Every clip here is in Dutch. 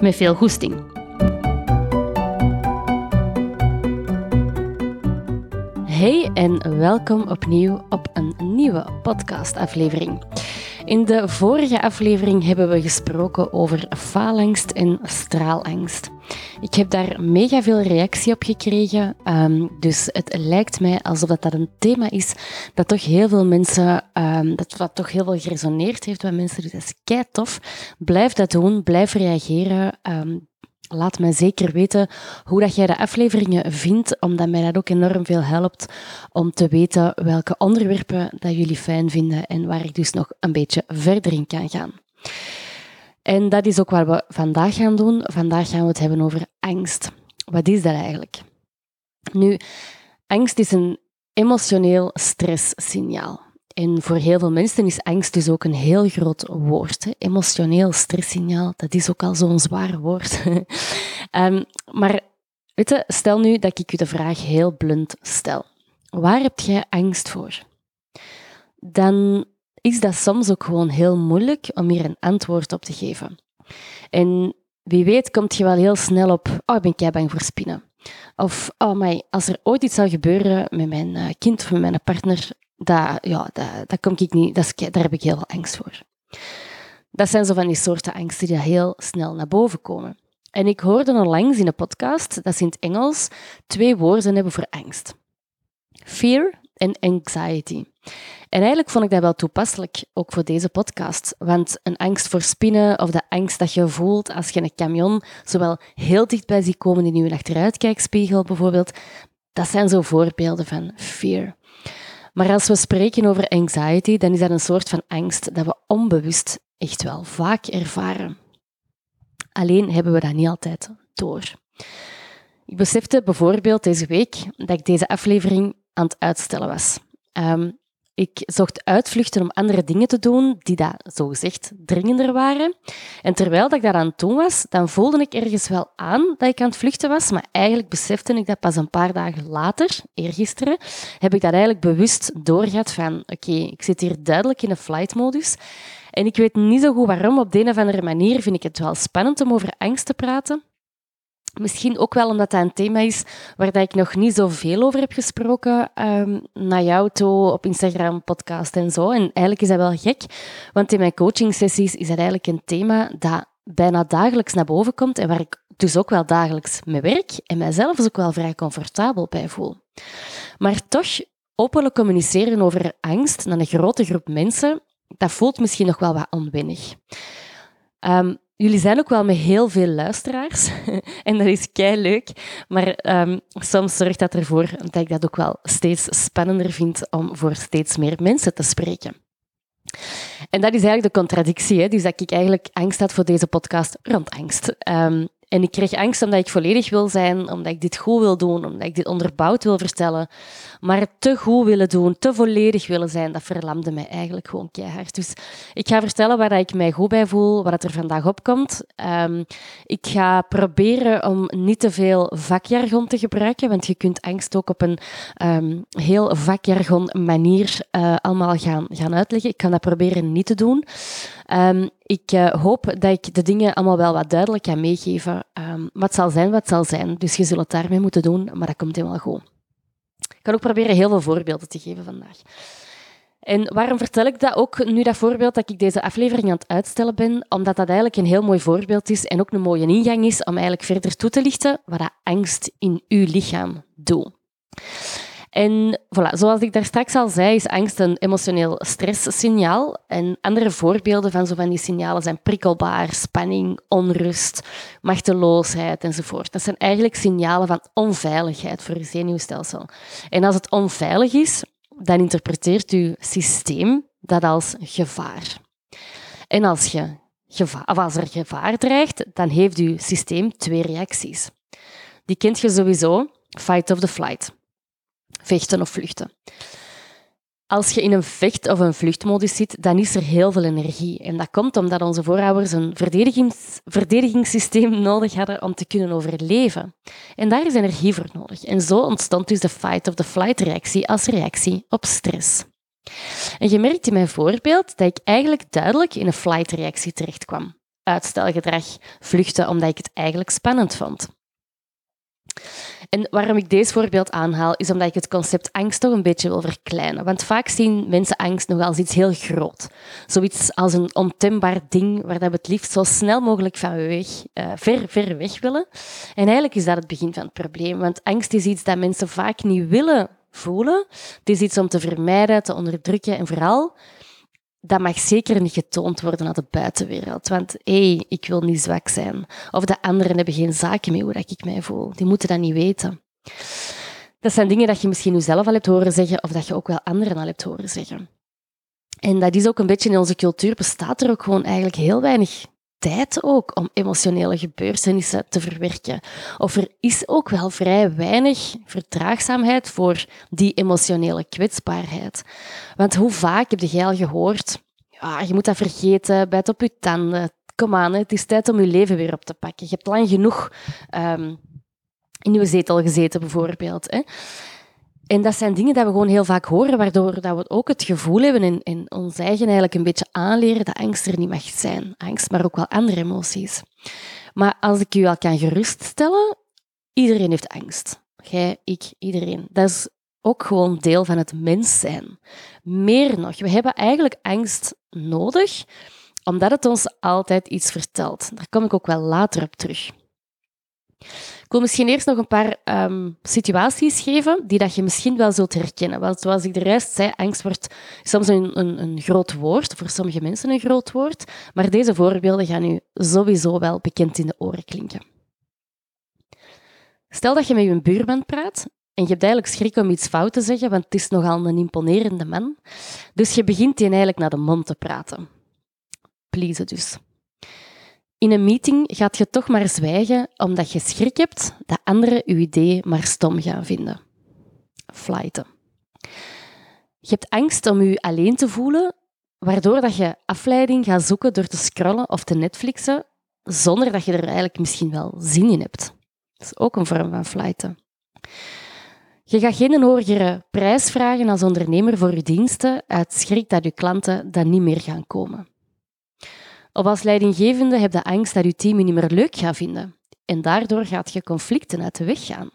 Met veel goesting. Hey en welkom opnieuw op een nieuwe podcastaflevering. In de vorige aflevering hebben we gesproken over faalangst en straalangst. Ik heb daar mega veel reactie op gekregen, um, dus het lijkt mij alsof dat, dat een thema is dat toch heel veel mensen, um, dat wat toch heel veel geresoneerd heeft bij mensen. Dus dat is kei tof. Blijf dat doen, blijf reageren. Um, Laat mij zeker weten hoe dat jij de afleveringen vindt, omdat mij dat ook enorm veel helpt om te weten welke onderwerpen dat jullie fijn vinden en waar ik dus nog een beetje verder in kan gaan. En dat is ook wat we vandaag gaan doen. Vandaag gaan we het hebben over angst. Wat is dat eigenlijk? Nu, angst is een emotioneel stresssignaal. En voor heel veel mensen is angst dus ook een heel groot woord. Emotioneel stresssignaal, dat is ook al zo'n zwaar woord. um, maar weet je, stel nu dat ik u de vraag heel blunt stel. Waar heb jij angst voor? Dan is dat soms ook gewoon heel moeilijk om hier een antwoord op te geven. En wie weet komt je wel heel snel op, oh, ik ben kei bang voor spinnen. Of, oh my, als er ooit iets zou gebeuren met mijn eh, kind of met mijn partner, ja, dat, kom ik niet, dat daar heb ik heel veel angst voor. Dat zijn zo van die soorten angsten die heel snel naar boven komen. En ik hoorde onlangs in een podcast dat ze in het Engels twee woorden hebben voor angst. Fear en anxiety. En eigenlijk vond ik dat wel toepasselijk, ook voor deze podcast. Want een angst voor spinnen of de angst dat je voelt als je een camion zowel heel dichtbij ziet komen in je achteruitkijkspiegel bijvoorbeeld, dat zijn zo voorbeelden van fear. Maar als we spreken over anxiety, dan is dat een soort van angst dat we onbewust echt wel vaak ervaren. Alleen hebben we dat niet altijd door. Ik besefte bijvoorbeeld deze week dat ik deze aflevering aan het uitstellen was. Um, ik zocht uitvluchten om andere dingen te doen die dat zogezegd dringender waren. En terwijl dat ik dat aan het doen was, dan voelde ik ergens wel aan dat ik aan het vluchten was, maar eigenlijk besefte ik dat pas een paar dagen later, eergisteren, heb ik dat eigenlijk bewust doorgehad van oké, ik zit hier duidelijk in een flight-modus en ik weet niet zo goed waarom. Op de een of andere manier vind ik het wel spannend om over angst te praten. Misschien ook wel omdat dat een thema is waar dat ik nog niet zoveel over heb gesproken um, naar jou toe, op Instagram, podcast en zo. En eigenlijk is dat wel gek, want in mijn coaching sessies is dat eigenlijk een thema dat bijna dagelijks naar boven komt en waar ik dus ook wel dagelijks mee werk en mijzelf dus ook wel vrij comfortabel bij voel. Maar toch openlijk communiceren over angst naar een grote groep mensen, dat voelt misschien nog wel wat onwennig. Um, Jullie zijn ook wel met heel veel luisteraars en dat is kei leuk. Maar um, soms zorgt dat ervoor dat ik dat ook wel steeds spannender vind om voor steeds meer mensen te spreken. En dat is eigenlijk de contradictie. Hè? Dus dat ik eigenlijk angst had voor deze podcast rond angst. Um, en ik kreeg angst omdat ik volledig wil zijn, omdat ik dit goed wil doen, omdat ik dit onderbouwd wil vertellen. Maar te goed willen doen, te volledig willen zijn, dat verlamde mij eigenlijk gewoon keihard. Dus ik ga vertellen waar ik mij goed bij voel, wat er vandaag opkomt. Um, ik ga proberen om niet te veel vakjargon te gebruiken, want je kunt angst ook op een um, heel vakjargon manier uh, allemaal gaan, gaan uitleggen. Ik kan dat proberen niet te doen. Um, ik uh, hoop dat ik de dingen allemaal wel wat duidelijk kan meegeven. Um, wat zal zijn, wat zal zijn. Dus je zult het daarmee moeten doen, maar dat komt helemaal goed. Ik kan ook proberen heel veel voorbeelden te geven vandaag. En waarom vertel ik dat ook nu, dat voorbeeld, dat ik deze aflevering aan het uitstellen ben? Omdat dat eigenlijk een heel mooi voorbeeld is en ook een mooie ingang is om eigenlijk verder toe te lichten wat dat angst in uw lichaam doet. En voilà, zoals ik daar straks al zei, is angst een emotioneel stresssignaal. En andere voorbeelden van zo van die signalen zijn prikkelbaar, spanning, onrust, machteloosheid enzovoort. Dat zijn eigenlijk signalen van onveiligheid voor je zenuwstelsel. En als het onveilig is, dan interpreteert uw systeem dat als gevaar. En als je gevaar, als er gevaar dreigt, dan heeft uw systeem twee reacties. Die kent je sowieso, fight of the flight. Vechten of vluchten. Als je in een vecht- of een vluchtmodus zit, dan is er heel veel energie. En dat komt omdat onze voorouders een verdedigings verdedigingssysteem nodig hadden om te kunnen overleven. En daar is energie voor nodig. En zo ontstond dus de fight of the flight reactie als reactie op stress. En je merkt in mijn voorbeeld dat ik eigenlijk duidelijk in een flight reactie terecht kwam. Uitstelgedrag, vluchten omdat ik het eigenlijk spannend vond. En waarom ik deze voorbeeld aanhaal, is omdat ik het concept angst toch een beetje wil verkleinen. Want vaak zien mensen angst nog als iets heel groot. Zoiets als een ontembaar ding waar we het liefst zo snel mogelijk van uh, ver, ver weg willen. En eigenlijk is dat het begin van het probleem. Want angst is iets dat mensen vaak niet willen voelen. Het is iets om te vermijden, te onderdrukken en vooral dat mag zeker niet getoond worden aan de buitenwereld. Want hé, hey, ik wil niet zwak zijn. Of de anderen hebben geen zaken mee hoe ik mij voel. Die moeten dat niet weten. Dat zijn dingen dat je misschien jezelf al hebt horen zeggen, of dat je ook wel anderen al hebt horen zeggen. En dat is ook een beetje in onze cultuur, bestaat er ook gewoon eigenlijk heel weinig tijd ook om emotionele gebeurtenissen te verwerken. Of er is ook wel vrij weinig vertraagzaamheid voor die emotionele kwetsbaarheid. Want hoe vaak heb jij al gehoord, ja, je moet dat vergeten, bijt op je tanden, kom aan, het is tijd om je leven weer op te pakken. Je hebt lang genoeg um, in je zetel gezeten, bijvoorbeeld. Hè. En dat zijn dingen dat we gewoon heel vaak horen, waardoor dat we ook het gevoel hebben en, en ons eigen eigenlijk een beetje aanleren dat angst er niet mag zijn. Angst, maar ook wel andere emoties. Maar als ik u al kan geruststellen, iedereen heeft angst. Jij, ik, iedereen. Dat is ook gewoon deel van het mens zijn. Meer nog, we hebben eigenlijk angst nodig, omdat het ons altijd iets vertelt. Daar kom ik ook wel later op terug. Ik wil misschien eerst nog een paar um, situaties geven die dat je misschien wel zult herkennen. Want zoals ik de rest zei, angst wordt soms een, een, een groot woord, voor sommige mensen een groot woord, maar deze voorbeelden gaan u sowieso wel bekend in de oren klinken. Stel dat je met je buurman praat en je hebt eigenlijk schrik om iets fout te zeggen, want het is nogal een imponerende man. Dus je begint die eigenlijk naar de mond te praten. Please dus. In een meeting gaat je toch maar zwijgen omdat je schrik hebt dat anderen je idee maar stom gaan vinden. Flighten. Je hebt angst om je alleen te voelen, waardoor dat je afleiding gaat zoeken door te scrollen of te Netflixen, zonder dat je er eigenlijk misschien wel zin in hebt. Dat is ook een vorm van flighten. Je gaat geen hogere prijs vragen als ondernemer voor je diensten uit schrik dat je klanten dan niet meer gaan komen. Of als leidinggevende heb je angst dat je team niet meer leuk gaat vinden. En daardoor gaat je conflicten uit de weg gaan.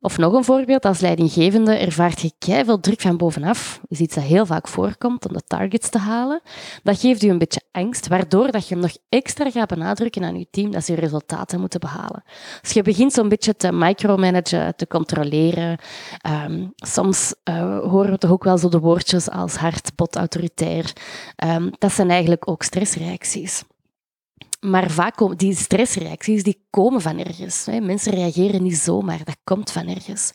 Of nog een voorbeeld, als leidinggevende ervaart je veel druk van bovenaf, is iets dat heel vaak voorkomt om de targets te halen. Dat geeft u een beetje angst, waardoor dat je nog extra gaat benadrukken aan je team dat ze resultaten moeten behalen. Dus je begint zo'n beetje te micromanagen, te controleren. Um, soms uh, horen we toch ook wel zo de woordjes als hard, bot, autoritair. Um, dat zijn eigenlijk ook stressreacties. Maar vaak komen die stressreacties die komen van ergens. Mensen reageren niet zomaar, dat komt van ergens.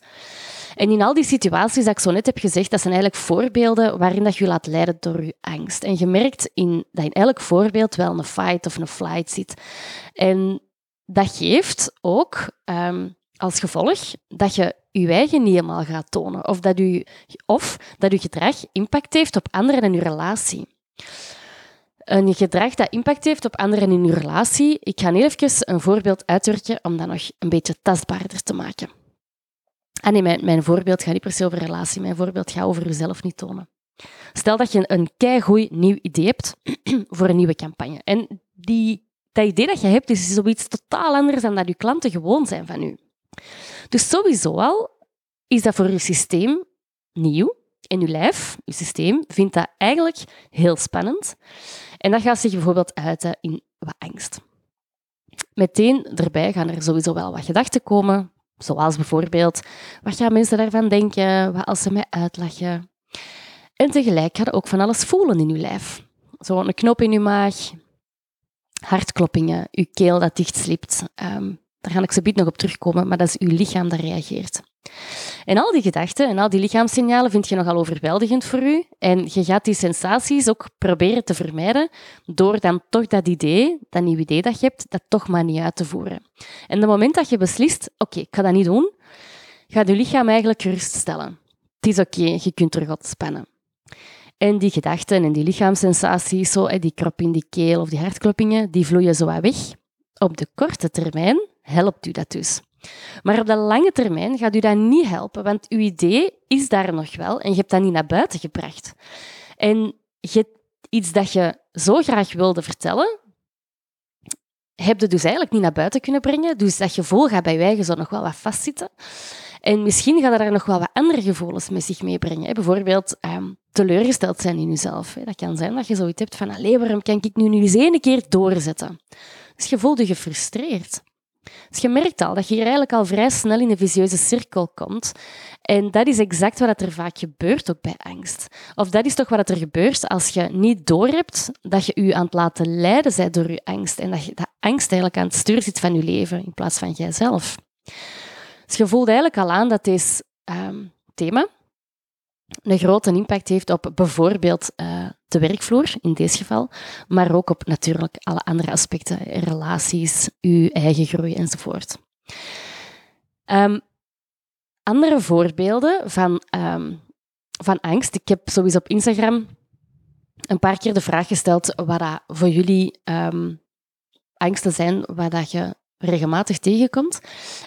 En in al die situaties dat ik zo net heb gezegd, dat zijn eigenlijk voorbeelden waarin dat je laat leiden door je angst. En je merkt in, dat in elk voorbeeld wel een fight of een flight zit. En dat geeft ook um, als gevolg dat je je eigen niet helemaal gaat tonen. Of dat of dat je gedrag impact heeft op anderen en je relatie een gedrag dat impact heeft op anderen in uw relatie. Ik ga heel even een voorbeeld uitwerken om dat nog een beetje tastbaarder te maken. Ah mijn, mijn voorbeeld gaat niet per se over relatie. Mijn voorbeeld gaat over jezelf niet tonen. Stel dat je een keigoed nieuw idee hebt voor een nieuwe campagne. En die, dat idee dat je hebt is zoiets totaal anders dan dat je klanten gewoon zijn van u. Dus sowieso al is dat voor je systeem nieuw. En je lijf, je systeem, vindt dat eigenlijk heel spannend. En dat gaat zich bijvoorbeeld uiten in wat angst. Meteen erbij gaan er sowieso wel wat gedachten komen, zoals bijvoorbeeld, wat gaan mensen daarvan denken, wat als ze mij uitlachen? En tegelijk gaat er ook van alles voelen in je lijf. Zo een knop in je maag, hartkloppingen, je keel dat dichtslipt. Um, daar ga ik zo nog op terugkomen, maar dat is uw lichaam dat reageert. En al die gedachten en al die lichaamssignalen vind je nogal overweldigend voor u. En je gaat die sensaties ook proberen te vermijden door dan toch dat idee, dat nieuw idee dat je hebt, dat toch maar niet uit te voeren. En het moment dat je beslist, oké, ik ga dat niet doen, gaat je lichaam eigenlijk geruststellen. Het is oké, je kunt terug ontspannen. En die gedachten en die lichaamssensaties, zo, die krop in die keel of die hartkloppingen, die vloeien zo weg. Op de korte termijn helpt u dat dus. Maar op de lange termijn gaat u dat niet helpen, want uw idee is daar nog wel en je hebt dat niet naar buiten gebracht. En je, iets dat je zo graag wilde vertellen, heb je dus eigenlijk niet naar buiten kunnen brengen. Dus dat gevoel gaat bij zo nog wel wat vastzitten. En misschien gaat er nog wel wat andere gevoelens met zich meebrengen. Bijvoorbeeld ehm, teleurgesteld zijn in jezelf. Dat kan zijn dat je zoiets hebt van, waarom kan ik nu, nu eens één keer doorzetten? Dus je voelt je gefrustreerd. Dus je merkt al dat je hier eigenlijk al vrij snel in een vicieuze cirkel komt. En dat is exact wat er vaak gebeurt ook bij angst. Of dat is toch wat er gebeurt als je niet doorhebt dat je je aan het laten leiden bent door je angst. En dat je dat angst eigenlijk aan het stuur zit van je leven in plaats van jijzelf. Dus je voelt eigenlijk al aan dat deze um, thema een grote impact heeft op bijvoorbeeld uh, de werkvloer, in deze geval, maar ook op natuurlijk alle andere aspecten, relaties, uw eigen groei enzovoort. Um, andere voorbeelden van, um, van angst. Ik heb sowieso op Instagram een paar keer de vraag gesteld wat dat voor jullie um, angsten zijn, wat dat je regelmatig tegenkomt.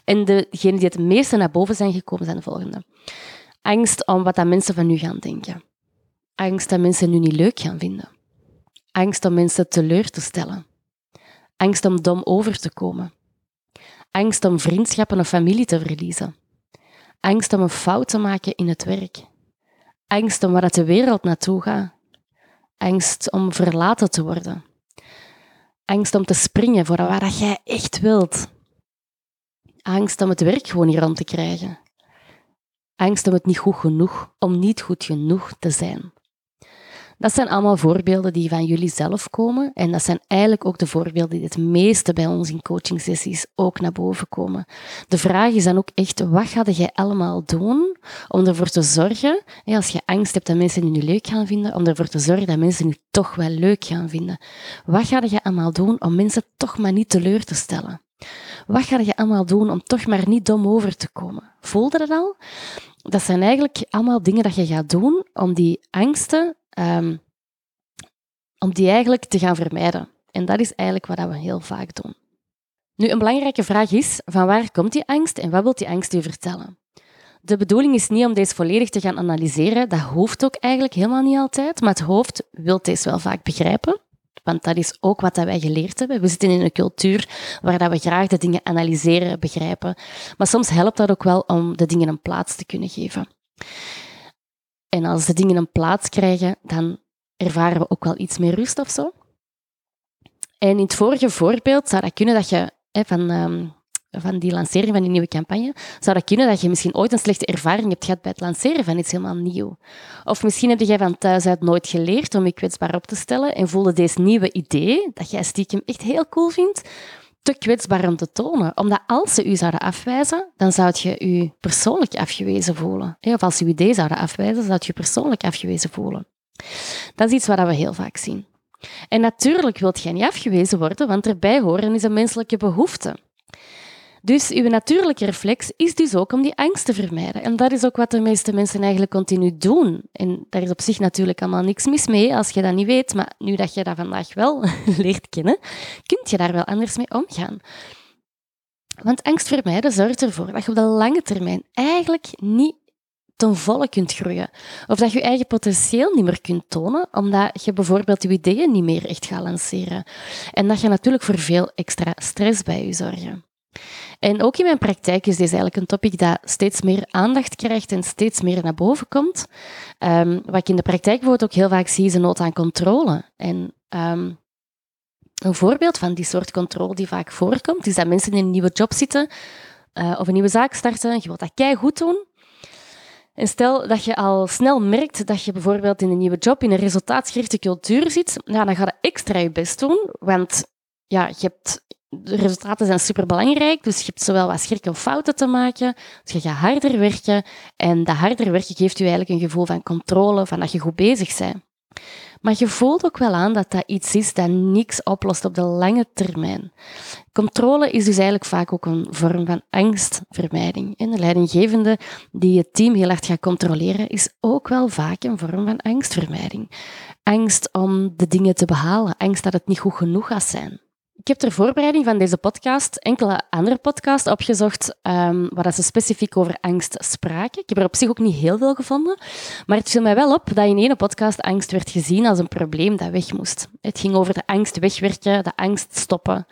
En degenen die het meeste naar boven zijn gekomen zijn de volgende. Angst om wat dat mensen van u gaan denken. Angst dat mensen u niet leuk gaan vinden. Angst om mensen teleur te stellen. Angst om dom over te komen. Angst om vriendschappen of familie te verliezen. Angst om een fout te maken in het werk. Angst om waar de wereld naartoe gaat. Angst om verlaten te worden. Angst om te springen voor waar dat jij echt wilt. Angst om het werk gewoon niet rond te krijgen. Angst om het niet goed genoeg, om niet goed genoeg te zijn. Dat zijn allemaal voorbeelden die van jullie zelf komen. En dat zijn eigenlijk ook de voorbeelden die het meeste bij ons in coachingsessies ook naar boven komen. De vraag is dan ook echt, wat ga jij allemaal doen om ervoor te zorgen, als je angst hebt dat mensen je leuk gaan vinden, om ervoor te zorgen dat mensen je toch wel leuk gaan vinden. Wat ga je allemaal doen om mensen toch maar niet teleur te stellen? Wat ga je allemaal doen om toch maar niet dom over te komen? Voelde dat al? Dat zijn eigenlijk allemaal dingen dat je gaat doen om die angsten um, om die eigenlijk te gaan vermijden. En dat is eigenlijk wat we heel vaak doen. Nu, een belangrijke vraag is, van waar komt die angst en wat wil die angst u vertellen? De bedoeling is niet om deze volledig te gaan analyseren. Dat hoeft ook eigenlijk helemaal niet altijd. Maar het hoofd wil deze wel vaak begrijpen. Want dat is ook wat wij geleerd hebben. We zitten in een cultuur waar we graag de dingen analyseren, begrijpen. Maar soms helpt dat ook wel om de dingen een plaats te kunnen geven. En als de dingen een plaats krijgen, dan ervaren we ook wel iets meer rust of zo. En in het vorige voorbeeld zou dat kunnen dat je hè, van, um, van die lancering van die nieuwe campagne, zou dat kunnen dat je misschien ooit een slechte ervaring hebt gehad bij het lanceren van iets helemaal nieuw. Of misschien heb jij van thuis uit nooit geleerd om je kwetsbaar op te stellen en voelde deze nieuwe idee, dat jij stiekem echt heel cool vindt, te kwetsbaar om te tonen. Omdat als ze u zouden afwijzen, dan zou je je persoonlijk afgewezen voelen. Of als ze uw idee zouden afwijzen, zou je je persoonlijk afgewezen voelen. Dat is iets wat we heel vaak zien. En natuurlijk wilt jij niet afgewezen worden, want erbij horen is een menselijke behoefte. Dus uw natuurlijke reflex is dus ook om die angst te vermijden. En dat is ook wat de meeste mensen eigenlijk continu doen. En daar is op zich natuurlijk allemaal niks mis mee als je dat niet weet. Maar nu dat je dat vandaag wel leert kennen, kun je daar wel anders mee omgaan. Want angst vermijden zorgt ervoor dat je op de lange termijn eigenlijk niet ten volle kunt groeien. Of dat je je eigen potentieel niet meer kunt tonen, omdat je bijvoorbeeld je ideeën niet meer echt gaat lanceren. En dat je natuurlijk voor veel extra stress bij je zorgen. En ook in mijn praktijk is dit eigenlijk een topic dat steeds meer aandacht krijgt en steeds meer naar boven komt. Um, wat ik in de praktijk bijvoorbeeld ook heel vaak zie, is een nood aan controle. En um, een voorbeeld van die soort controle die vaak voorkomt, is dat mensen in een nieuwe job zitten uh, of een nieuwe zaak starten. Je wilt dat kei goed doen. En stel dat je al snel merkt dat je bijvoorbeeld in een nieuwe job in een resultaatgerichte cultuur zit, ja, dan ga je extra je best doen, want ja, je hebt de resultaten zijn superbelangrijk, dus je hebt zowel wat schrik om fouten te maken, dus je gaat harder werken en dat harder werken geeft je eigenlijk een gevoel van controle, van dat je goed bezig bent. Maar je voelt ook wel aan dat dat iets is dat niks oplost op de lange termijn. Controle is dus eigenlijk vaak ook een vorm van angstvermijding. En de leidinggevende die het team heel hard gaat controleren, is ook wel vaak een vorm van angstvermijding. Angst om de dingen te behalen, angst dat het niet goed genoeg gaat zijn. Ik heb ter voorbereiding van deze podcast enkele andere podcasts opgezocht um, waar ze specifiek over angst spraken. Ik heb er op zich ook niet heel veel gevonden, maar het viel mij wel op dat in ene podcast angst werd gezien als een probleem dat weg moest. Het ging over de angst wegwerken, de angst stoppen.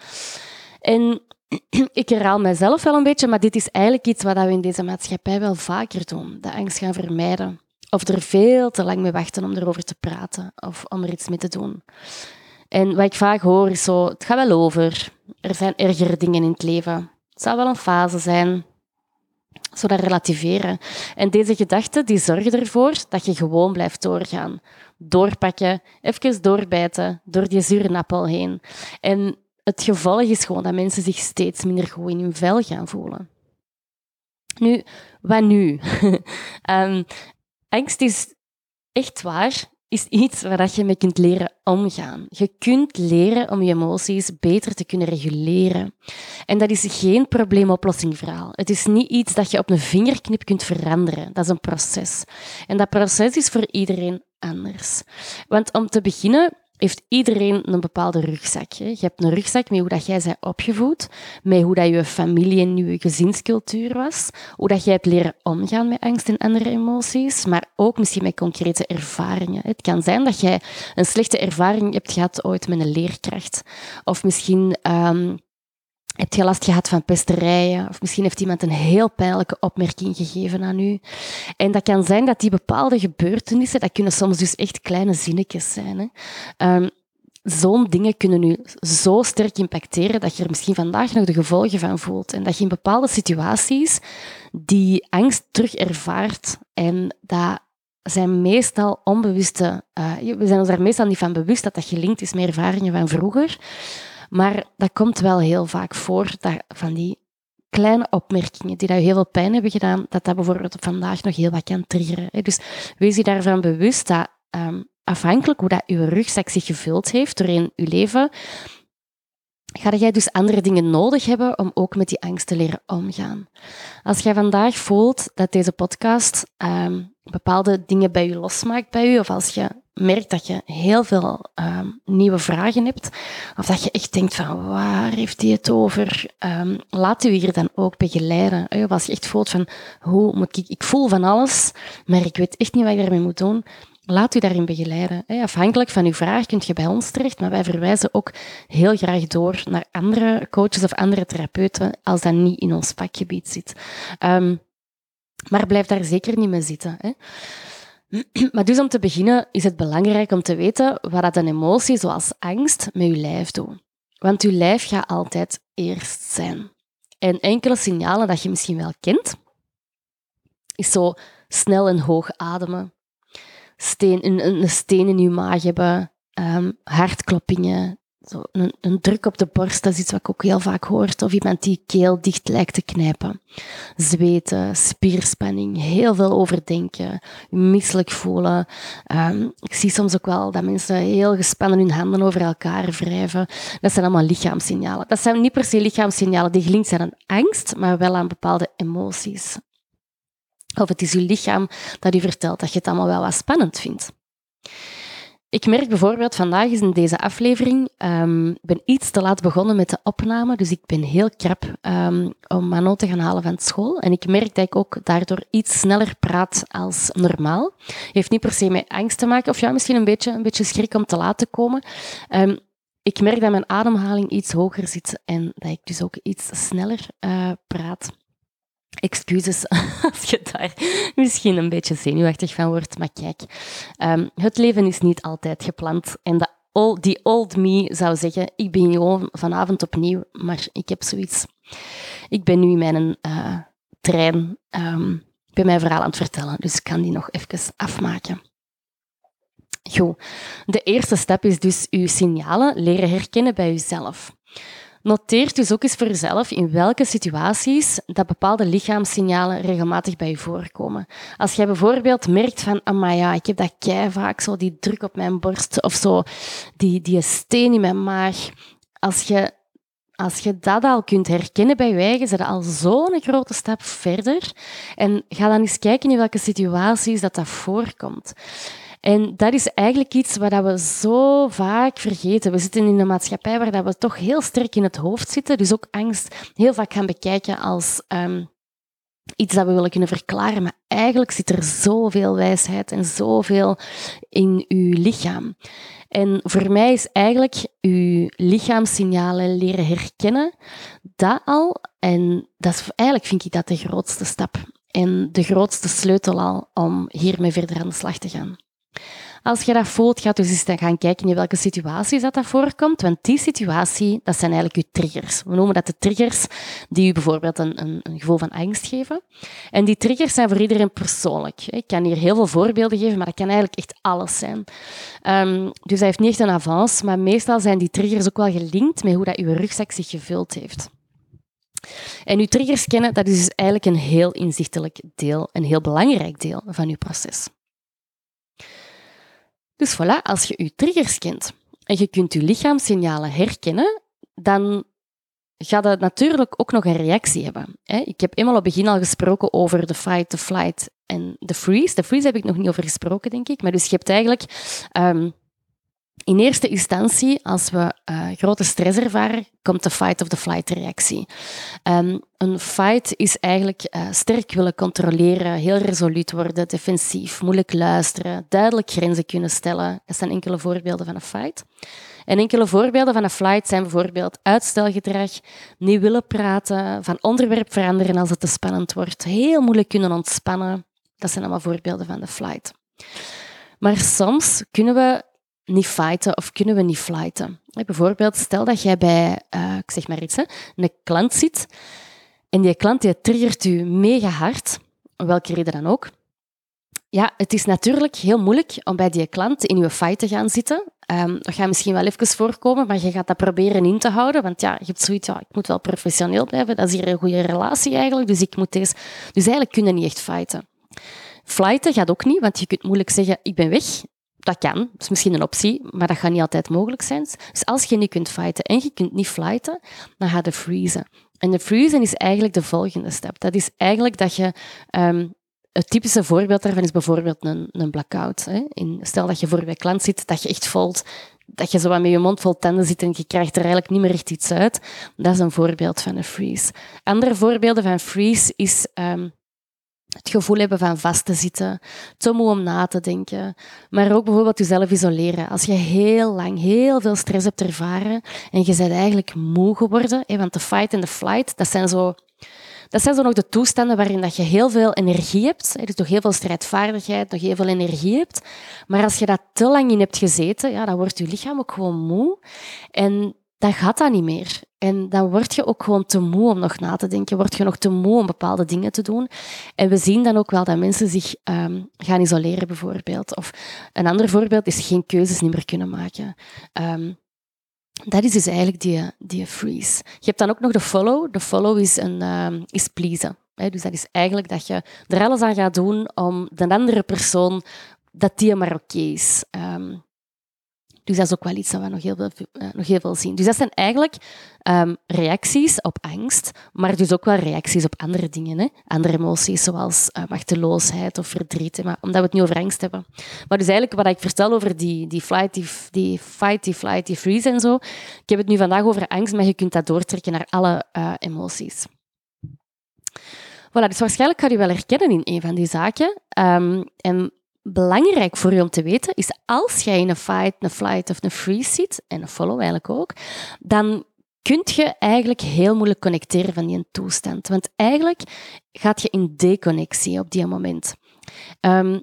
En ik herhaal mijzelf wel een beetje, maar dit is eigenlijk iets wat we in deze maatschappij wel vaker doen. De angst gaan vermijden. Of er veel te lang mee wachten om erover te praten of om er iets mee te doen. En wat ik vaak hoor is zo, het gaat wel over. Er zijn ergere dingen in het leven. Het zou wel een fase zijn. Zo dat relativeren. En deze gedachten die zorgen ervoor dat je gewoon blijft doorgaan. Doorpakken, even doorbijten, door die zure appel heen. En het gevolg is gewoon dat mensen zich steeds minder goed in hun vel gaan voelen. Nu, wat nu? um, angst is echt waar is iets waar je mee kunt leren omgaan. Je kunt leren om je emoties beter te kunnen reguleren. En dat is geen probleemoplossingverhaal. Het is niet iets dat je op een vingerknip kunt veranderen. Dat is een proces. En dat proces is voor iedereen anders. Want om te beginnen heeft iedereen een bepaalde rugzak. Hè. Je hebt een rugzak met hoe dat jij bent opgevoed, met hoe dat je familie en je gezinscultuur was, hoe dat jij hebt leren omgaan met angst en andere emoties, maar ook misschien met concrete ervaringen. Het kan zijn dat jij een slechte ervaring hebt gehad ooit met een leerkracht, of misschien um, heb je last gehad van pesterijen? Of misschien heeft iemand een heel pijnlijke opmerking gegeven aan u. En dat kan zijn dat die bepaalde gebeurtenissen, dat kunnen soms dus echt kleine zinnetjes zijn. Hè. Um, Zo'n dingen kunnen u zo sterk impacteren dat je er misschien vandaag nog de gevolgen van voelt. En dat je in bepaalde situaties die angst terug ervaart. En dat zijn meestal onbewuste... Uh, we zijn ons daar meestal niet van bewust dat dat gelinkt is met ervaringen van vroeger. Maar dat komt wel heel vaak voor, dat van die kleine opmerkingen die dat heel veel pijn hebben gedaan, dat dat bijvoorbeeld vandaag nog heel wat kan triggeren. Dus wees je daarvan bewust dat um, afhankelijk hoe dat je rugzak zich gevuld heeft doorheen je leven, ga jij dus andere dingen nodig hebben om ook met die angst te leren omgaan. Als jij vandaag voelt dat deze podcast um, bepaalde dingen bij je losmaakt bij je, of als je merkt dat je heel veel um, nieuwe vragen hebt, of dat je echt denkt van waar heeft hij het over, um, laat u hier dan ook begeleiden. Als je echt voelt van hoe moet ik, ik voel van alles, maar ik weet echt niet wat ik daarmee moet doen, laat u daarin begeleiden. Afhankelijk van uw vraag kunt je bij ons terecht, maar wij verwijzen ook heel graag door naar andere coaches of andere therapeuten als dat niet in ons vakgebied zit. Um, maar blijf daar zeker niet mee zitten. Maar dus om te beginnen is het belangrijk om te weten wat een emotie zoals angst met je lijf doet. Want je lijf gaat altijd eerst zijn. En enkele signalen dat je misschien wel kent, is zo snel en hoog ademen, steen, een, een steen in je maag hebben, um, hartkloppingen, zo een, druk op de borst, dat is iets wat ik ook heel vaak hoor. Of iemand die keel dicht lijkt te knijpen. Zweten, spierspanning, heel veel overdenken, misselijk voelen. Um, ik zie soms ook wel dat mensen heel gespannen hun handen over elkaar wrijven. Dat zijn allemaal lichaamssignalen. Dat zijn niet per se lichaamssignalen die gelinkt zijn aan angst, maar wel aan bepaalde emoties. Of het is uw lichaam dat u vertelt dat je het allemaal wel wat spannend vindt. Ik merk bijvoorbeeld vandaag is in deze aflevering, ik ben iets te laat begonnen met de opname, dus ik ben heel krap um, om Manon te gaan halen van school. En ik merk dat ik ook daardoor iets sneller praat als normaal. Heeft niet per se met angst te maken, of ja, misschien een beetje, een beetje schrik om te laat te komen. Um, ik merk dat mijn ademhaling iets hoger zit en dat ik dus ook iets sneller uh, praat. Excuses als je daar misschien een beetje zenuwachtig van wordt, maar kijk, um, het leven is niet altijd gepland. En de old, die old me zou zeggen, ik ben gewoon vanavond opnieuw, maar ik heb zoiets. Ik ben nu in mijn uh, trein, um, ik ben mijn verhaal aan het vertellen, dus ik kan die nog even afmaken. Goed, de eerste stap is dus uw signalen leren herkennen bij uzelf. Noteer dus ook eens voor jezelf in welke situaties dat bepaalde lichaamssignalen regelmatig bij je voorkomen. Als jij bijvoorbeeld merkt van, ah ja, ik heb dat kei vaak, zo die druk op mijn borst of zo, die, die steen in mijn maag. Als je, als je dat al kunt herkennen bij je eigen, zit al zo'n grote stap verder. En ga dan eens kijken in welke situaties dat dat voorkomt. En dat is eigenlijk iets wat we zo vaak vergeten. We zitten in een maatschappij waar we toch heel sterk in het hoofd zitten. Dus ook angst heel vaak gaan bekijken als um, iets dat we willen kunnen verklaren. Maar eigenlijk zit er zoveel wijsheid en zoveel in uw lichaam. En voor mij is eigenlijk uw lichaamssignalen leren herkennen, dat al. En dat is, eigenlijk vind ik dat de grootste stap. En de grootste sleutel al om hiermee verder aan de slag te gaan. Als je dat voelt, ga dus eens gaan kijken in welke situaties dat, dat voorkomt. Want die situatie, dat zijn eigenlijk je triggers. We noemen dat de triggers die u bijvoorbeeld een, een, een gevoel van angst geven. En die triggers zijn voor iedereen persoonlijk. Ik kan hier heel veel voorbeelden geven, maar dat kan eigenlijk echt alles zijn. Um, dus hij heeft niet echt een avance, maar meestal zijn die triggers ook wel gelinkt met hoe dat uw rugzak zich gevuld heeft. En uw triggers kennen, dat is dus eigenlijk een heel inzichtelijk deel, een heel belangrijk deel van uw proces. Dus voilà, als je je triggers kent en je kunt je lichaamssignalen herkennen, dan gaat het natuurlijk ook nog een reactie hebben. Ik heb eenmaal op het begin al gesproken over de fight, de flight en de freeze. De freeze heb ik nog niet over gesproken, denk ik. Maar dus je hebt eigenlijk um, in eerste instantie, als we uh, grote stress ervaren, komt de fight of the flight reactie. Um, een fight is eigenlijk uh, sterk willen controleren, heel resoluut worden, defensief, moeilijk luisteren, duidelijk grenzen kunnen stellen. Dat zijn enkele voorbeelden van een fight. En enkele voorbeelden van een flight zijn bijvoorbeeld uitstelgedrag, niet willen praten, van onderwerp veranderen als het te spannend wordt, heel moeilijk kunnen ontspannen. Dat zijn allemaal voorbeelden van de flight. Maar soms kunnen we niet fighten of kunnen we niet flighten. Bijvoorbeeld, stel dat jij bij, uh, ik zeg maar iets, hè, een klant zit en die klant die triggert u mega hard, om welke reden dan ook. Ja, het is natuurlijk heel moeilijk om bij die klant in je fight te gaan zitten. Um, dat gaat misschien wel even voorkomen, maar je gaat dat proberen in te houden. Want ja, je hebt zoiets, ja, ik moet wel professioneel blijven. Dat is hier een goede relatie eigenlijk, dus ik moet deze... Dus eigenlijk kun je niet echt fighten. Flighten gaat ook niet, want je kunt moeilijk zeggen, ik ben weg dat kan, dat is misschien een optie, maar dat gaat niet altijd mogelijk zijn. Dus als je niet kunt fighten en je kunt niet flighten, dan ga je freezen. En de freezen is eigenlijk de volgende stap. Dat is eigenlijk dat je... Um, het typische voorbeeld daarvan is bijvoorbeeld een, een blackout. Hè. In, stel dat je voor je klant zit, dat je echt voelt dat je zo wat met je mond vol tanden zit en je krijgt er eigenlijk niet meer echt iets uit. Dat is een voorbeeld van een freeze. Andere voorbeelden van freeze is um, het gevoel hebben van vast te zitten, te moe om na te denken, maar ook bijvoorbeeld jezelf isoleren. Als je heel lang heel veel stress hebt ervaren en je bent eigenlijk moe geworden, want de fight en de flight, dat zijn zo, dat zijn zo nog de toestanden waarin dat je heel veel energie hebt, dus nog heel veel strijdvaardigheid, nog heel veel energie hebt, maar als je dat te lang in hebt gezeten, ja, dan wordt je lichaam ook gewoon moe en dan gaat dat niet meer. En dan word je ook gewoon te moe om nog na te denken, word je nog te moe om bepaalde dingen te doen. En we zien dan ook wel dat mensen zich um, gaan isoleren, bijvoorbeeld. Of een ander voorbeeld is geen keuzes meer kunnen maken. Um, dat is dus eigenlijk die, die freeze. Je hebt dan ook nog de follow. De follow is, een, um, is pleasen. Dus dat is eigenlijk dat je er alles aan gaat doen om de andere persoon, dat die maar oké is. Dus dat is ook wel iets dat we nog heel veel, uh, nog heel veel zien. Dus dat zijn eigenlijk um, reacties op angst, maar dus ook wel reacties op andere dingen. Hè? Andere emoties, zoals uh, machteloosheid of verdriet, maar, omdat we het niet over angst hebben. Maar dus eigenlijk wat ik vertel over die, die, flight, die, die fight, die flight, die freeze en zo, ik heb het nu vandaag over angst, maar je kunt dat doortrekken naar alle uh, emoties. Voilà, dus waarschijnlijk ga je wel herkennen in een van die zaken. Um, en belangrijk voor je om te weten is als jij in een fight, een flight of een freeze zit, en een follow eigenlijk ook, dan kun je eigenlijk heel moeilijk connecteren van die toestand. Want eigenlijk gaat je in deconnectie op die moment. Um,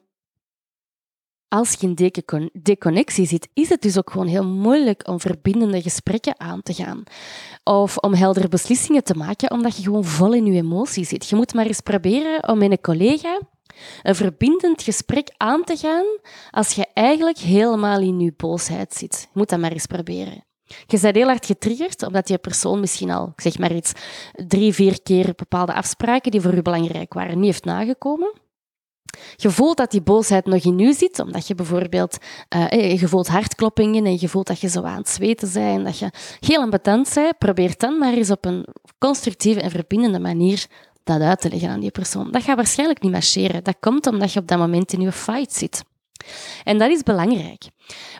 als je in deconnectie zit, is het dus ook gewoon heel moeilijk om verbindende gesprekken aan te gaan. Of om heldere beslissingen te maken, omdat je gewoon vol in je emotie zit. Je moet maar eens proberen om met een collega een verbindend gesprek aan te gaan als je eigenlijk helemaal in je boosheid zit. Je moet dat maar eens proberen. Je bent heel hard getriggerd, omdat die persoon misschien al, zeg maar iets, drie, vier keer bepaalde afspraken die voor u belangrijk waren, niet heeft nagekomen. Je voelt dat die boosheid nog in u zit, omdat je bijvoorbeeld, uh, je voelt hartkloppingen en je voelt dat je zo aan het zweten bent en dat je heel ambetant bent. Probeer dan maar eens op een constructieve en verbindende manier dat uit te leggen aan die persoon. Dat gaat waarschijnlijk niet marcheren. Dat komt omdat je op dat moment in je fight zit. En dat is belangrijk.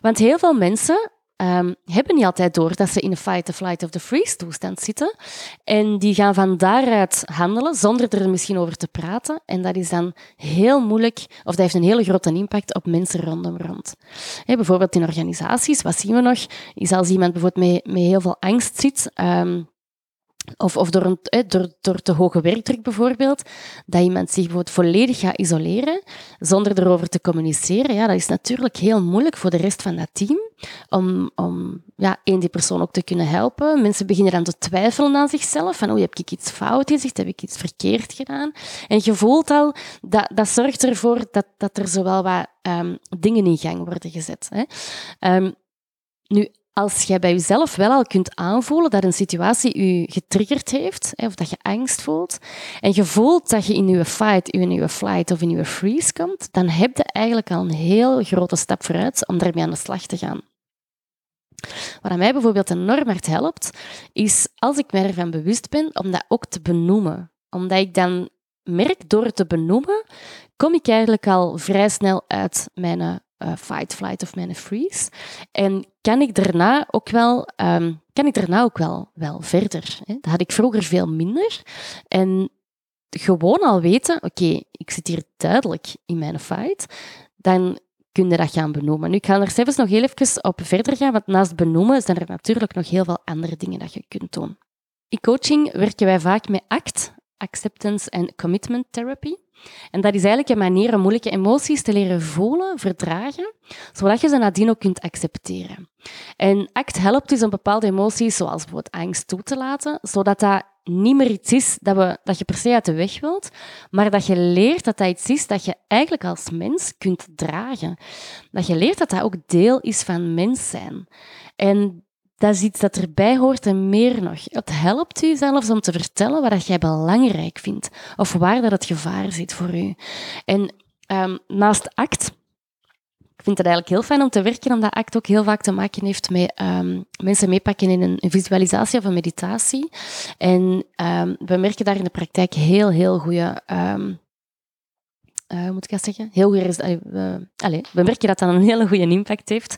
Want heel veel mensen um, hebben niet altijd door dat ze in een fight, the flight of the freeze toestand zitten. En die gaan van daaruit handelen zonder er misschien over te praten. En dat is dan heel moeilijk, of dat heeft een hele grote impact op mensen rondom rond. bijvoorbeeld in organisaties, wat zien we nog, is als iemand bijvoorbeeld met, met heel veel angst zit, um, of, of door, een, door, door te hoge werkdruk bijvoorbeeld, dat iemand zich bijvoorbeeld volledig gaat isoleren zonder erover te communiceren. Ja, dat is natuurlijk heel moeilijk voor de rest van dat team om, om ja, één, die persoon ook te kunnen helpen. Mensen beginnen dan te twijfelen aan zichzelf. Van, oh, heb ik iets fout gezegd? Heb ik iets verkeerd gedaan? En je voelt al, dat, dat zorgt ervoor dat, dat er zowel wat um, dingen in gang worden gezet. Hè. Um, nu, als jij bij jezelf wel al kunt aanvoelen dat een situatie je getriggerd heeft, of dat je angst voelt, en je voelt dat je in je fight, in je flight of in je freeze komt, dan heb je eigenlijk al een heel grote stap vooruit om daarmee aan de slag te gaan. Wat mij bijvoorbeeld enorm hard helpt, is als ik me ervan bewust ben, om dat ook te benoemen. Omdat ik dan merk, door het te benoemen, kom ik eigenlijk al vrij snel uit mijn uh, fight, flight of mijn freeze. En kan ik daarna ook wel, um, kan ik daarna ook wel, wel verder. Hè? Dat had ik vroeger veel minder. En gewoon al weten, oké, ik zit hier duidelijk in mijn fight, dan kun je dat gaan benoemen. Nu, ik ga er zelfs nog heel even op verder gaan, want naast benoemen zijn er natuurlijk nog heel veel andere dingen dat je kunt doen. In coaching werken wij vaak met ACT, Acceptance and Commitment Therapy. En dat is eigenlijk een manier om moeilijke emoties te leren voelen, verdragen, zodat je ze nadien ook kunt accepteren. En ACT helpt dus om bepaalde emoties, zoals bijvoorbeeld angst, toe te laten, zodat dat niet meer iets is dat, we, dat je per se uit de weg wilt, maar dat je leert dat dat iets is dat je eigenlijk als mens kunt dragen. Dat je leert dat dat ook deel is van mens zijn. En dat is iets dat erbij hoort en meer nog. Het helpt u zelfs om te vertellen wat jij belangrijk vindt of waar dat het gevaar zit voor u. En um, naast ACT, ik vind het eigenlijk heel fijn om te werken, omdat ACT ook heel vaak te maken heeft met um, mensen meepakken in een, visualisatie of een meditatie. En um, we merken daar in de praktijk heel, heel goede uh, moet ik dat zeggen? Heel goed, uh, we merken dat dat een hele goede impact heeft.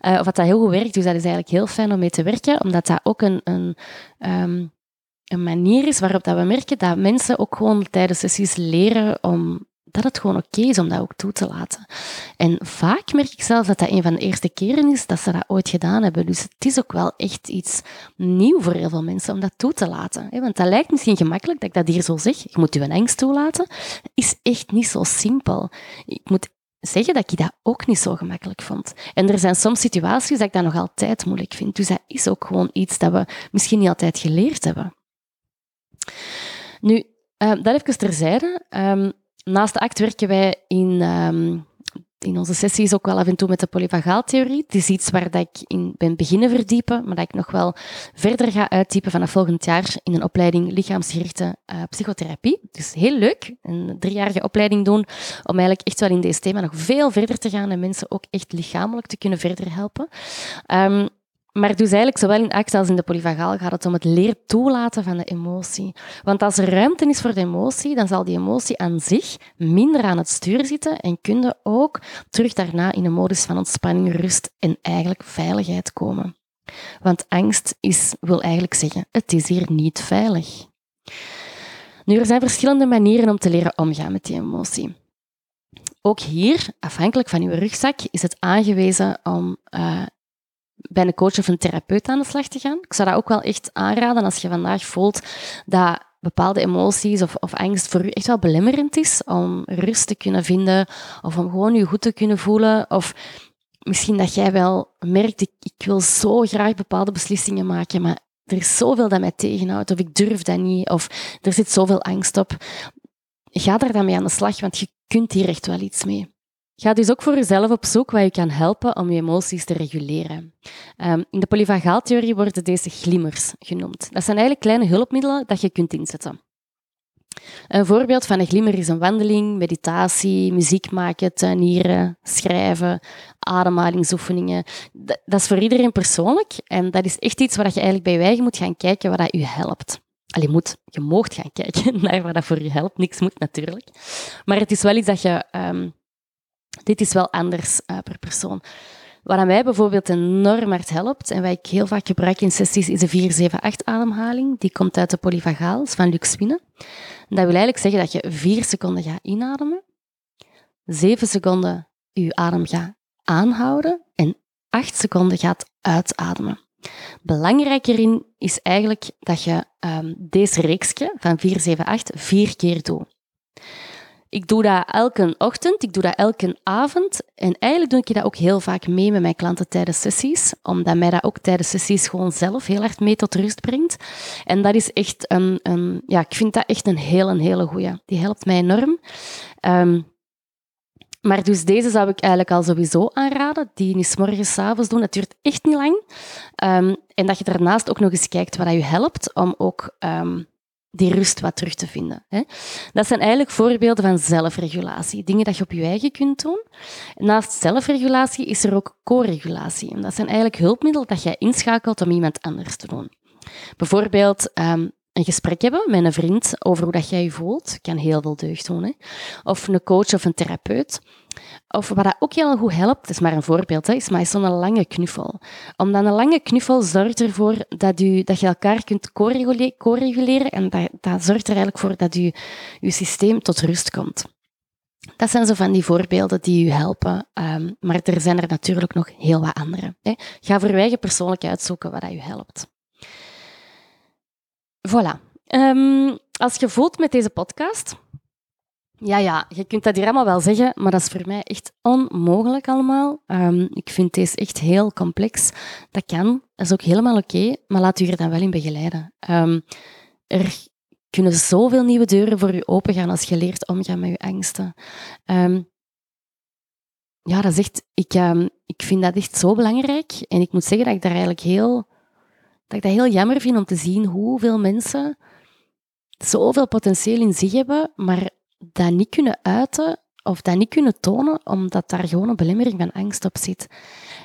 Uh, of dat dat heel goed werkt. Dus dat is eigenlijk heel fijn om mee te werken, omdat dat ook een, een, um, een manier is waarop dat we merken dat mensen ook gewoon tijdens sessies leren om dat het gewoon oké is om dat ook toe te laten. En vaak merk ik zelfs dat dat een van de eerste keren is dat ze dat ooit gedaan hebben. Dus het is ook wel echt iets nieuw voor heel veel mensen om dat toe te laten. Want dat lijkt misschien gemakkelijk dat ik dat hier zo zeg. Je moet je angst toelaten. is echt niet zo simpel. Ik moet zeggen dat ik dat ook niet zo gemakkelijk vond. En er zijn soms situaties dat ik dat nog altijd moeilijk vind. Dus dat is ook gewoon iets dat we misschien niet altijd geleerd hebben. Nu, uh, dat even terzijde. Um, naast de act werken wij in, um, in onze sessies ook wel af en toe met de polyvagaaltheorie. Het is iets waar dat ik in ben beginnen verdiepen, maar dat ik nog wel verder ga uitdiepen vanaf volgend jaar in een opleiding lichaamsgerichte uh, psychotherapie. Dus heel leuk, een driejarige opleiding doen om eigenlijk echt wel in deze thema nog veel verder te gaan en mensen ook echt lichamelijk te kunnen verder helpen. Um, maar dus eigenlijk, zowel in ACT als in de polyvagaal, gaat het om het leren toelaten van de emotie. Want als er ruimte is voor de emotie, dan zal die emotie aan zich minder aan het stuur zitten en kun je ook terug daarna in een modus van ontspanning, rust en eigenlijk veiligheid komen. Want angst is, wil eigenlijk zeggen, het is hier niet veilig. Nu, er zijn verschillende manieren om te leren omgaan met die emotie. Ook hier, afhankelijk van uw rugzak, is het aangewezen om uh, bij een coach of een therapeut aan de slag te gaan. Ik zou dat ook wel echt aanraden als je vandaag voelt dat bepaalde emoties of, of angst voor u echt wel belemmerend is om rust te kunnen vinden of om gewoon je goed te kunnen voelen. Of misschien dat jij wel merkt, ik, ik wil zo graag bepaalde beslissingen maken, maar er is zoveel dat mij tegenhoudt of ik durf dat niet of er zit zoveel angst op. Ga daar dan mee aan de slag, want je kunt hier echt wel iets mee. Ga dus ook voor jezelf op zoek wat je kan helpen om je emoties te reguleren. Um, in de polyvagaaltheorie worden deze glimmers genoemd. Dat zijn eigenlijk kleine hulpmiddelen dat je kunt inzetten. Een voorbeeld van een glimmer is een wandeling, meditatie, muziek maken, tuinieren, schrijven, ademhalingsoefeningen. Dat, is voor iedereen persoonlijk en dat is echt iets waar je eigenlijk bij eigen moet gaan kijken wat dat je helpt. Allee, moet, je moogt gaan kijken naar wat dat voor je helpt. Niks moet natuurlijk. Maar het is wel iets dat je... Um, dit is wel anders uh, per persoon. Wat aan mij bijvoorbeeld enorm hard helpt en wat ik heel vaak gebruik in sessies is de 4-7-8-ademhaling. Die komt uit de polyvagaal, van Lux Wiener. Dat wil eigenlijk zeggen dat je 4 seconden gaat inademen, 7 seconden je adem gaat aanhouden en 8 seconden gaat uitademen. Belangrijk hierin is eigenlijk dat je um, deze reeksje van 4, 7, 8 vier keer doet. Ik doe dat elke ochtend, ik doe dat elke avond. En eigenlijk doe ik dat ook heel vaak mee met mijn klanten tijdens sessies, omdat mij dat ook tijdens sessies gewoon zelf heel erg mee tot rust brengt. En dat is echt een, een ja, ik vind dat echt een hele, hele goeie. Die helpt mij enorm. Um, maar dus deze zou ik eigenlijk al sowieso aanraden. Die is morgens, avonds doen. Dat duurt echt niet lang. Um, en dat je daarnaast ook nog eens kijkt wat je helpt om ook um, die rust wat terug te vinden. Hè. Dat zijn eigenlijk voorbeelden van zelfregulatie. Dingen dat je op je eigen kunt doen. Naast zelfregulatie is er ook co-regulatie. Dat zijn eigenlijk hulpmiddelen dat jij inschakelt om iemand anders te doen. Bijvoorbeeld um, een gesprek hebben met een vriend over hoe dat jij je voelt. Kan heel veel deugd doen. Hè? Of een coach of een therapeut. Of wat dat ook heel goed helpt, dat is maar een voorbeeld, hè, is maar zo'n lange knuffel. Omdat een lange knuffel zorgt ervoor dat, u, dat je elkaar kunt co-reguleren en dat, dat zorgt er eigenlijk voor dat je, je systeem tot rust komt. Dat zijn zo van die voorbeelden die u helpen, um, maar er zijn er natuurlijk nog heel wat andere. Hè. Ga voor uw eigen persoonlijk uitzoeken wat dat u helpt. Voilà. Um, als je voelt met deze podcast, ja, ja, je kunt dat hier allemaal wel zeggen, maar dat is voor mij echt onmogelijk allemaal. Um, ik vind deze echt heel complex. Dat kan, dat is ook helemaal oké, maar laat u er dan wel in begeleiden. Um, er kunnen zoveel nieuwe deuren voor je opengaan als je leert omgaan met je angsten. Ja, dat echt, ik, ik vind dat echt zo belangrijk. En ik moet zeggen dat ik daar eigenlijk heel dat ik dat heel jammer vind om te zien hoeveel mensen zoveel potentieel in zich hebben, maar dat niet kunnen uiten of dat niet kunnen tonen, omdat daar gewoon een belemmering van angst op zit.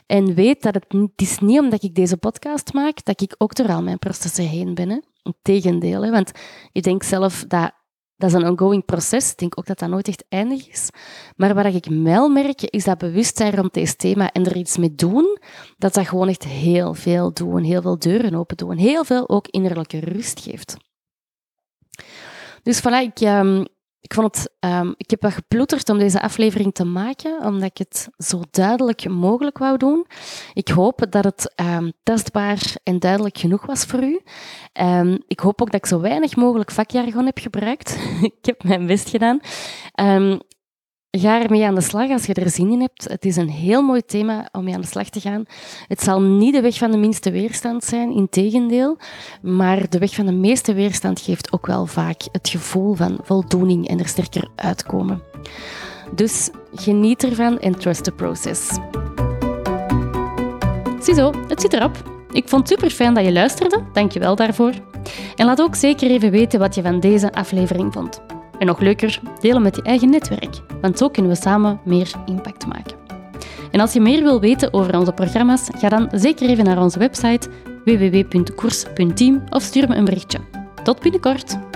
En weet dat het, is niet omdat ik deze podcast maak, dat ik ook door al mijn processen heen ben. Integendeel, hè? want ik denk zelf dat dat is een ongoing proces. Ik denk ook dat dat nooit echt eindig is. Maar wat ik wel merk, is dat bewustzijn rond deze thema en er iets mee doen, dat dat gewoon echt heel veel doen, heel veel deuren open doen, heel veel ook innerlijke rust geeft. Dus voilà, ik, um, ik, vond het, um, ik heb wat geploeterd om deze aflevering te maken, omdat ik het zo duidelijk mogelijk wou doen. Ik hoop dat het um, testbaar en duidelijk genoeg was voor u. Um, ik hoop ook dat ik zo weinig mogelijk vakjargon heb gebruikt. ik heb mijn best gedaan. Ga ermee aan de slag als je er zin in hebt. Het is een heel mooi thema om mee aan de slag te gaan. Het zal niet de weg van de minste weerstand zijn, integendeel. Maar de weg van de meeste weerstand geeft ook wel vaak het gevoel van voldoening en er sterker uitkomen. Dus geniet ervan en trust the process. Ziezo, het zit erop. Ik vond het super fijn dat je luisterde. Dank je wel daarvoor. En laat ook zeker even weten wat je van deze aflevering vond. En nog leuker, delen met je eigen netwerk, want zo kunnen we samen meer impact maken. En als je meer wil weten over onze programma's, ga dan zeker even naar onze website www.koers.team of stuur me een berichtje. Tot binnenkort!